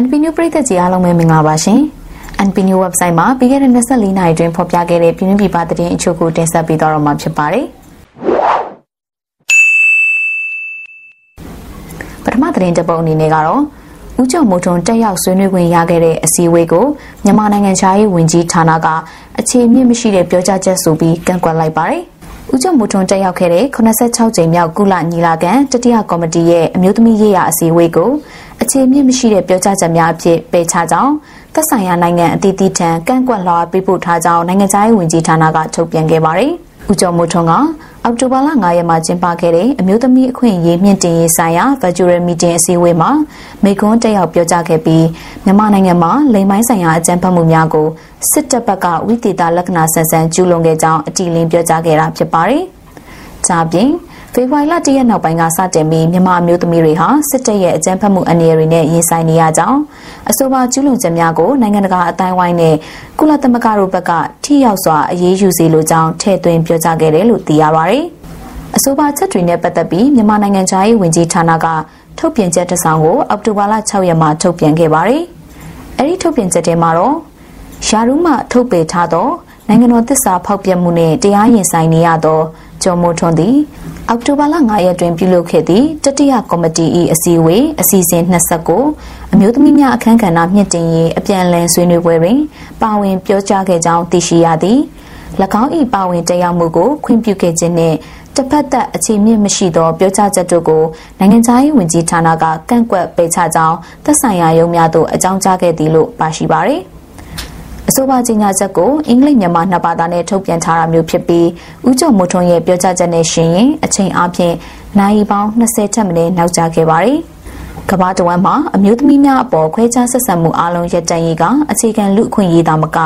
NP New ပရိသတ်ကြီးအားလုံးပဲမင်္ဂလာပါရှင်။ NP New website မှာပြီးခဲ့တဲ့24နာရီတွင်ဖော်ပြခဲ့တဲ့ပြည်တွင်းပြည်ပသတင်းအချို့ကိုတင်ဆက်ပေးသွားတော့မှာဖြစ်ပါတယ်။ပထမသတင်းတစ်ပုဒ်အနေနဲ့ကတော့ဦးကျော်မိုးထွန်းတက်ရောက်ဆွေးနွေးခွင့်ရခဲ့တဲ့အစည်းအဝေးကိုမြန်မာနိုင်ငံခြားရေးဝန်ကြီးဌာနကအခြေအမြင့်မရှိတဲ့ပြောကြားချက်ဆိုပြီးကန့်ကွက်လိုက်ပါတယ်။ဦးကျော်မိုးထွန်းတက်ရောက်ခဲ့တဲ့86ကြိမ်မြောက်ကုလညီလာခံတတိယကော်မတီရဲ့အမျိုးသမီးရေးရာအစည်းအဝေးကို အခြေအမြင့်မရှိတဲ့ပြောကြားချက်များအဖြစ်ပယ်ချကြောင်းသက်ဆိုင်ရာနိုင်ငံအသီးသီးထံကန့်ကွက်လွှာပေးပို့ထားကြောင်းနိုင်ငံခြားရေးဝန်ကြီးဌာနကထုတ်ပြန်ခဲ့ပါတယ်။ဦးကျော်မိုးထွန်းကအောက်တိုဘာလ9ရက်မှာကျင်းပခဲ့တဲ့အမျိုးသမီးအခွင့်အရေးမြင့်တင်ရေးဆိုင်ရာ Virtual Meeting အစည်းအဝေးမှာမိကွန်းတက်ရောက်ပြောကြားခဲ့ပြီးမြန်မာနိုင်ငံမှာလိမ်ပိုင်းဆိုင်ရာအကြမ်းဖက်မှုများကိုစစ်တပ်ဘက်ကဝိသေသလက္ခဏာဆန်ဆန်ကျူးလွန်ခဲ့ကြောင်းအတိအလင်းပြောကြားခဲ့တာဖြစ်ပါတယ်။ဒါပြင် ဖေဖော်ဝါရီလတရက်နောက်ပိုင်းကစတင်ပြီးမြန်မာအမျိုးသမီးတွေဟာစစ်တပ်ရဲ့အကြမ်းဖက်မှုအနေအရနဲ့ရင်ဆိုင်နေရကြောင်းအဆိုပါကျူးလွန်ချက်များကိုနိုင်ငံတကာအတိုင်းဝိုင်းနဲ့ကုလသမဂ္ဂတို့ဘက်ကထိရောက်စွာအရေးယူစေလိုကြောင်းထည့်သွင်းပြောကြားခဲ့တယ်လို့သိရပါတယ်။အဆိုပါချက်တွေနဲ့ပတ်သက်ပြီးမြန်မာနိုင်ငံသားရေးဝန်ကြီးဌာနကထုတ်ပြန်ချက်တစ်စောင်ကိုအောက်တိုဘာလ6ရက်မှာထုတ်ပြန်ခဲ့ပါတယ်။အဲဒီထုတ်ပြန်ချက်ထဲမှာတော့ယာရုမှထုတ်ပေထားသောနိုင်ငံတော်သစ္စာဖောက်ပြမှုနှင့်တရားရင်ဆိုင်နေရသော ကျော်မိုးထွန်းသည်အောက်တိုဘာလ9ရက်တွင်ပြုလုပ်ခဲ့သည့်တတိယကော်မတီ၏အစည်းအဝေးအစီအစဉ်29အမျိုးသမီးများအခမ်းကဏ္ဍမြင့်တင်ရေးအပြန်အလှန်ဆွေးနွေးပွဲတွင်ပါဝင်ပြောကြားခဲ့ကြောင်းသိရှိရသည်၎င်း၏ပါဝင်တရားမှုကိုခွင့်ပြုခဲ့ခြင်းနှင့်တစ်ဖက်သက်အခြေမြင့်မရှိသောပြောကြားချက်တို့ကိုနိုင်ငံခြားရေးဝန်ကြီးဌာနကကန့်ကွက်ပယ်ချကြောင်းသက်ဆိုင်ရာရုံးများသို့အကြောင်းကြားခဲ့သည်လို့ပါရှိပါသည် အဆိုပါကြေညာချက်ကိုအင်္ဂလိပ်မြန်မာနှစ်ဘာသာနဲ့ထုတ်ပြန်ထားတာမျိုးဖြစ်ပြီးဦးကျော်မိုးထွန်းရဲ့ပြောကြားချက်နဲ့ရှင်ရင်အချိန်အားဖြင့်နိုင်ပေါင်း20ထက်မနည်းနောက်ကျခဲ့ပါတယ်။ကမ္ဘာတဝန်းမှာအမျိုးသမီးများအပေါ်ခွဲခြားဆက်ဆံမှုအလုံးရပ်တန့်ရေးကအခြေခံလူအခွင့်အရေးသာမက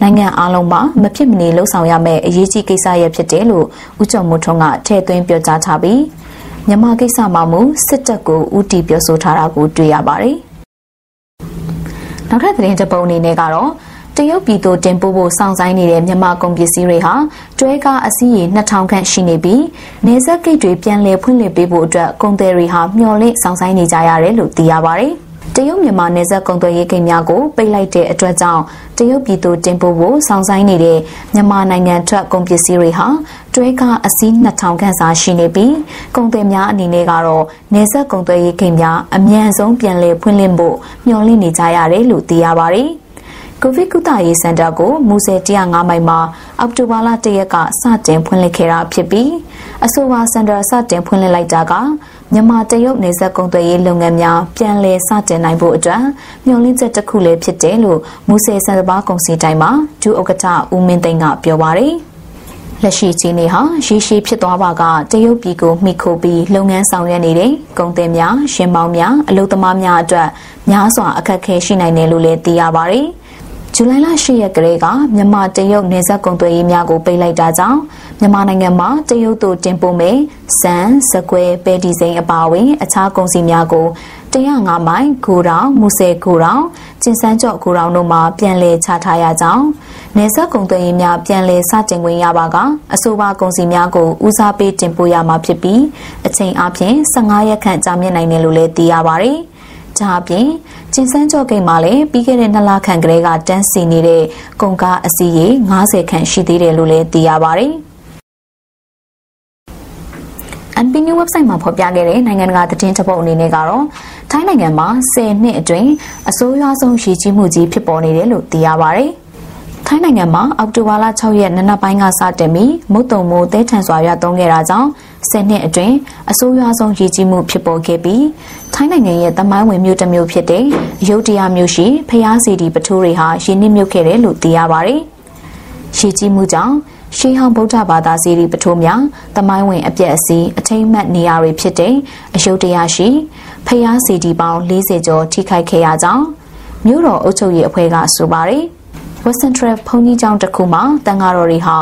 နိုင်ငံအလုံးမှာမဖြစ်မနေလှုံ့ဆော်ရမယ့်အရေးကြီးကိစ္စရပ်ဖြစ်တယ်လို့ဦးကျော်မိုးထွန်းကထည့်သွင်းပြောကြားထားပြီးမြန်မာကိစ္စမှာမူစစ်တပ်ကိုဦးတည်ပြောဆိုထားတာကိုတွေ့ရပါတယ်။နောက်ထပ်သတင်းတစ်ပုဒ်အနေနဲ့ကတော့ တရုတ်ပြည်သို့တင်ပို့ဖို့စောင့်ဆိုင်းနေတဲ့မြန်မာကုန်ပစ္စည်းတွေဟာတွဲကားအစီးရေ2000ခန့်ရှိနေပြီးနေဆက်ဂိတ်တွေပြန်လည်ဖွင့်လှစ်ပေးဖို့အတွက်ကုန်သည်တွေဟာမျှော်လင့်စောင့်ဆိုင်းနေကြရတယ်လို့သိရပါတယ်။တရုတ်မြန်မာနယ်စပ်ကုန်သွယ်ရေးဂိတ်များကိုပိတ်လိုက်တဲ့အတွက်ကြောင့်တရုတ်ပြည်သူတင်ပို့ဖို့စောင့်ဆိုင်နေတဲ့မြန်မာနိုင်ငံထွက်ကုန်ပစ္စည်းတွေဟာတွဲကားအစီး2000ခန့်စာရှိနေပြီးကုန်သည်များအနေနဲ့ကတော့နယ်စပ်ကုန်သွယ်ရေးဂိတ်များအမြန်ဆုံးပြန်လည်ဖွင့်လှစ်ဖို့မျှော်လင့်နေကြရတယ်လို့သိရပါတယ်။ ကိုဗစ်ကုသရေးစင်တာကိုမူဆယ်105မိုင်မှာအောက်တိုဘာလ1ရက်ကစတင်ဖွင့်လှစ်ခဲ့တာဖြစ်ပြီးအဆိုပါစင်တာစတင်ဖွင့်လှစ်လိုက်တာကမြန်မာတရုတ်နေဆက်ကုန်သွယ်ရေးလုပ်ငန်းများပြန်လည်စတင်နိုင်ဖို့အတွက်မျှော်လင့်ချက်တစ်ခုလည်းဖြစ်တယ်လို့မူဆယ်စံတဘာကုန်စည်တိုင်းမှာဒုဥက္ကဋ္ဌဦးမင်းသိန်းကပြောပါတယ်လက်ရှိချင်းနေဟာရေရှည်ဖြစ်သွားပါကတရုတ်ပြည်ကိုမိခိုပြီးလုပ်ငန်းဆောင်ရွက်နေတဲ့ကုန်သည်များရှင်ပေါင်းများအလုပ်သမားများအတွက်များစွာအခက်အခဲရှိနိုင်တယ်လို့လည်းသိရပါတယ်။ ဇူလိုင်လ10ရက်ကလေးကမြန်မာတရုတ်နယ်စပ်ကုန်သွယ်ရေးများကိုပိတ်လိုက်တာကြောင့်မြန်မာနိုင်ငံမှာတရုတ်တို့တင်ပို့မဲ့စံစကွဲပဲဒီဇိန်အပါအဝင်အခြားကုန်စည်များကို105မိုင်ဂိုတောင်မူဆယ်ဂိုတောင်ကျင်းစန်းကျော့ဂိုတောင်တို့မှာပြန်လည်ချထားရကြောင်းနယ်စပ်ကုန်သွယ်ရေးများပြန်လည်စတင်ခွင့်ရပါကအဆိုပါကုန်စည်များကိုဦးစားပေးတင်ပို့ရမှာဖြစ်ပြီးအချိန်အပြင်15ရက်ခန့်ကြာမြင့်နိုင်တယ်လို့လည်းသိရပါတယ်။ ဒါအပြင်ကျင်းစန်းကျော့ဂိတ်မှာလည်းပြီးခဲ့တဲ့နှစ်လခန့်ကလေးကတန်းစီနေတဲ့ကုန်ကားအစီးရေ90ခန့်ရှိသေးတယ်လို့လည်းသိရပါတယ်။ NPN website မှာဖော်ပြခဲ့တဲ့နိုင်ငံတကာသတင်းတစ်ပုဒ်အနေနဲ့ကတော့ထိုင်းနိုင်ငံမှာ10နှစ်အတွင်းအဆိုးရွားဆုံးရည်ကြီးမှုကြီးဖြစ်ပေါ်နေတယ်လို့သိရပါတယ်။ ထိုင်းနိုင်ငံမှာအောက်တိုဘာလ6ရက်နနက်ပိုင်းကစတင်ပြီးမုတ်တုံမိုးတဲထန်စွာရွာသွန်းခဲ့တာကြောင့်10နှစ်အတွင်းအဆိုးရွားဆုံးရည်ကြီးမှုဖြစ်ပေါ်ခဲ့ပြီးထိုင်းနိုင်ငံရဲ့တမိုင်းဝင်မြို့တစ်မြို့ဖြစ်တဲ့ရုတ်တရာမြို့ရှိဖျားစီဒီပထိုးတွေဟာရင်းနှီးမြုပ်ခဲ့တယ်လို့သိရပါတယ်။ရည်ကြီးမှုကြောင့်ရှေးဟောင်းဗုဒ္ဓဘာသာစီရီပထိုးများတမိုင်းဝင်အပြက်အစီးအထိမ့်မှတ်နေရာတွေဖြစ်တဲ့အယုတ်တရားရှိဖျားစီဒီပေါင်း40ကျော်ထိခိုက်ခဲ့ရကြောင်းမြို့တော်အုပ်ချုပ်ရေးအဖွဲ့ကဆိုပါတယ်။ Western Trail ဘုံကြီးကျောင်းတစ်ခုမှာတန်ဃာတော်တွေဟာ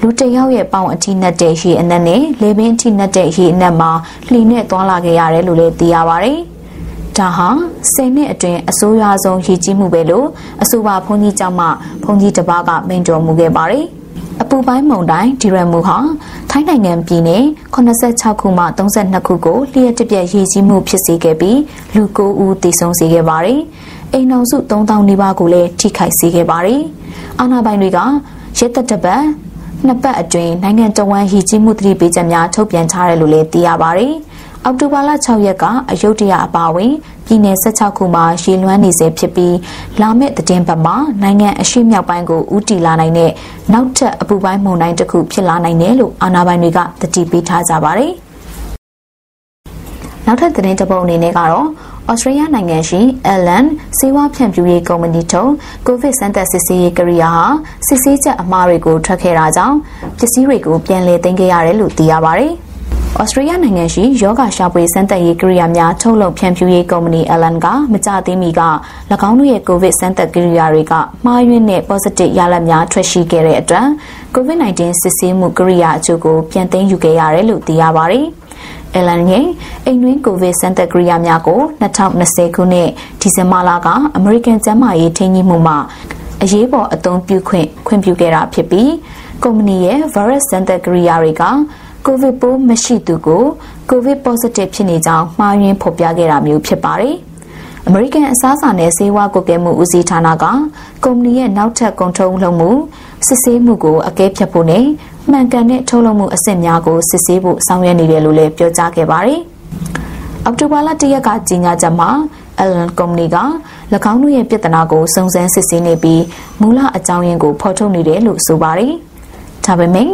လူတယောက်ရဲ့ပေါင်အထိနှက်တဲ့ရေအနက်နဲ့လေပင်အထိနှက်တဲ့ရေအနက်မှာလှီနဲ့သွားလာခဲ့ရတယ်လို့လည်းသိရပါတယ်။ဒါဟာဆယ်နှစ်အတွင်းအဆိုးရွားဆုံးရည်ကြီးမှုပဲလို့အဆိုပါဘုန်းကြီးကျောင်းမှဘုန်းကြီးတစ်ပါးကမိန့်တော်မူခဲ့ပါတယ်။အပူပိုင်းမုန်တိုင်းဒီရမူဟာထိုင်းနိုင်ငံပြည်နယ်86ခုမှ32ခုကိုလျှက်တပြက်ရည်ကြီးမှုဖြစ်စေခဲ့ပြီးလူ9ဦးသေဆုံးစေခဲ့ပါတယ်။ အိမ်တော်စု3000နီးပါးကိုလည်းထိခိုက်စေခဲ့ပါတယ်။အာဏာပိုင်တွေကရဲတပ်တပတ်နှစ်ပတ်အတွင်းနိုင်ငံတော်ဝန်ရည်ကြီးမှုသတိပေးချက်များထုတ်ပြန်ထားတယ်လို့လည်းသိရပါတယ်။အောက်တိုဘာလ6ရက်ကအယုဒ္ဓယအပါဝင်ပြည်내16ခုမှာရေလွှမ်းနေစေဖြစ်ပြီးလာမယ့်သတင်းပတ်မှာနိုင်ငံအရှိမြောက်ပိုင်းကိုဦးတည်လာနိုင်တဲ့နောက်ထပ်အပူပိုင်းမုန်တိုင်းတစ်ခုဖြစ်လာနိုင်တယ်လို့အာဏာပိုင်တွေကသတိပေးထားကြပါတယ်။နောက်ထပ်သတင်းတစ်ပုဒ်အနေနဲ့ကတော့ ဩစတြေးလျနိုင်ငံရှိ Allen စေဝါဖြန့်ဖြူးရေးကုမ္ပဏီထုတ်ကိုဗစ်စမ်းသပ်စစ်ဆေးရေးကိရိယာဟာစစ်ဆေးချက်အမှားတွေကိုထွက်ခဲ့တာကြောင့်ပစ္စည်းတွေကိုပြန်လည်သိမ်းခဲ့ရတယ်လို့သိရပါတယ်။ဩစတြေးလျနိုင်ငံရှိယောဂရှာဖွေစမ်းသပ်ရေးကိရိယာများထုတ်လုပ်ဖြန့်ဖြူးရေးကုမ္ပဏီ Allen ကမကြသေးမီက၎င်းတို့ရဲ့ကိုဗစ်စမ်းသပ်ကိရိယာတွေကမှားယွင်းတဲ့ positive ရလဒ်များထွက်ရှိခဲ့တဲ့အတွက် COVID-19 စစ်ဆေးမှုကိရိယာအချို့ကိုပြန်သိမ်းယူခဲ့ရတယ်လို့သိရပါတယ်။ Allen ရဲ့အိမ်တွင်းကိုဗစ်စမ်းသပ်ကိရိယာများကို2020ခုနှစ်ဒီဇင်ဘာလကအမေရိကန်ကျန်းမာရေးထိန်းချုပ်မှုမှအရေးပေါ်အသုံးပြုခွင့်ခွင့်ပြုခဲ့တာဖြစ်ပြီးကုမ္ပဏီရဲ့ virus စမ်းသပ်ကိရိယာတွေကကိုဗစ်ပိုးမရှိသူကိုကိုဗစ် positive ဖြစ်နေကြောင်းမှားယွင်းဖော်ပြခဲ့တာမျိုးဖြစ်ပါတယ်။အမေရိကန်အစားအစာနဲ့ဆေးဝါးကွက်ကဲမှုဦးစီးဌာနကကုမ္ပဏီရဲ့နောက်ထပ်ကုန်ထုတ်လုပ်မှုစစ်ဆေးမှုကိုအကဲဖြတ်ဖို့နဲ့ မှန်ကန်တဲ့ထုတ်လုပ်မှုအဆင့်များကိုစစ်ဆေးဖို့ဆောင်ရွက်နေတယ်လို့လည်းပြောကြားခဲ့ပါတယ်။အောက်တိုဘာလ၁ရက်ကကြီးညာချက်မှာ Allen ကုမ္ပဏီက၎င်းတို့ရဲ့ပြဿနာကိုစုံစမ်းစစ်ဆေးနေပြီးမူလအကြောင်းရင်းကိုဖော်ထုတ်နေတယ်လို့ဆိုပါတယ်။ဒါပေမဲ့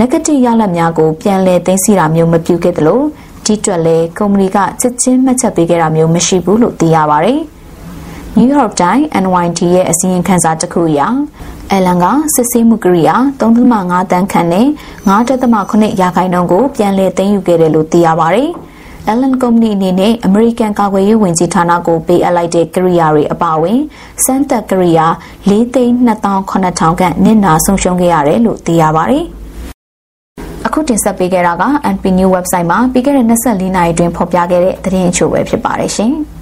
negative ရလဒ်များကိုပြန်လည်သိသိတာမျိုးမပြုခဲ့သလိုဒီတွက်လည်းကုမ္ပဏီကချက်ချင်းမှတ်ချက်ပေးခဲ့တာမျိုးမရှိဘူးလို့သိရပါတယ်။ New York Times NYT ရဲ့အစည်းအဝေးခန်းစာတစ်ခုအရ အလန်ကစစ်ဆေးမှုကရိယာ3.5တန်းခန့်နဲ့9.8ရာခိုင်နှုန်းကိုပြန်လည်သိမ်းယူခဲ့တယ်လို့သိရပါတယ်။ Allen Company အနေနဲ့ American ကာကွယ်ရေးဝန်ကြီးဌာနကိုပေးအပ်လိုက်တဲ့ကရိယာတွေအပါအဝင်စမ်းသပ်ကရိယာ4,200,000ခန့်နစ်နာဆုံးရှုံးခဲ့ရတယ်လို့သိရပါတယ်။အခုတင်ဆက်ပေးခဲ့တာက NP New website မှာပြီးခဲ့တဲ့24နာရီအတွင်းဖော်ပြခဲ့တဲ့သတင်းအချို့ပဲဖြစ်ပါတယ်ရှင်။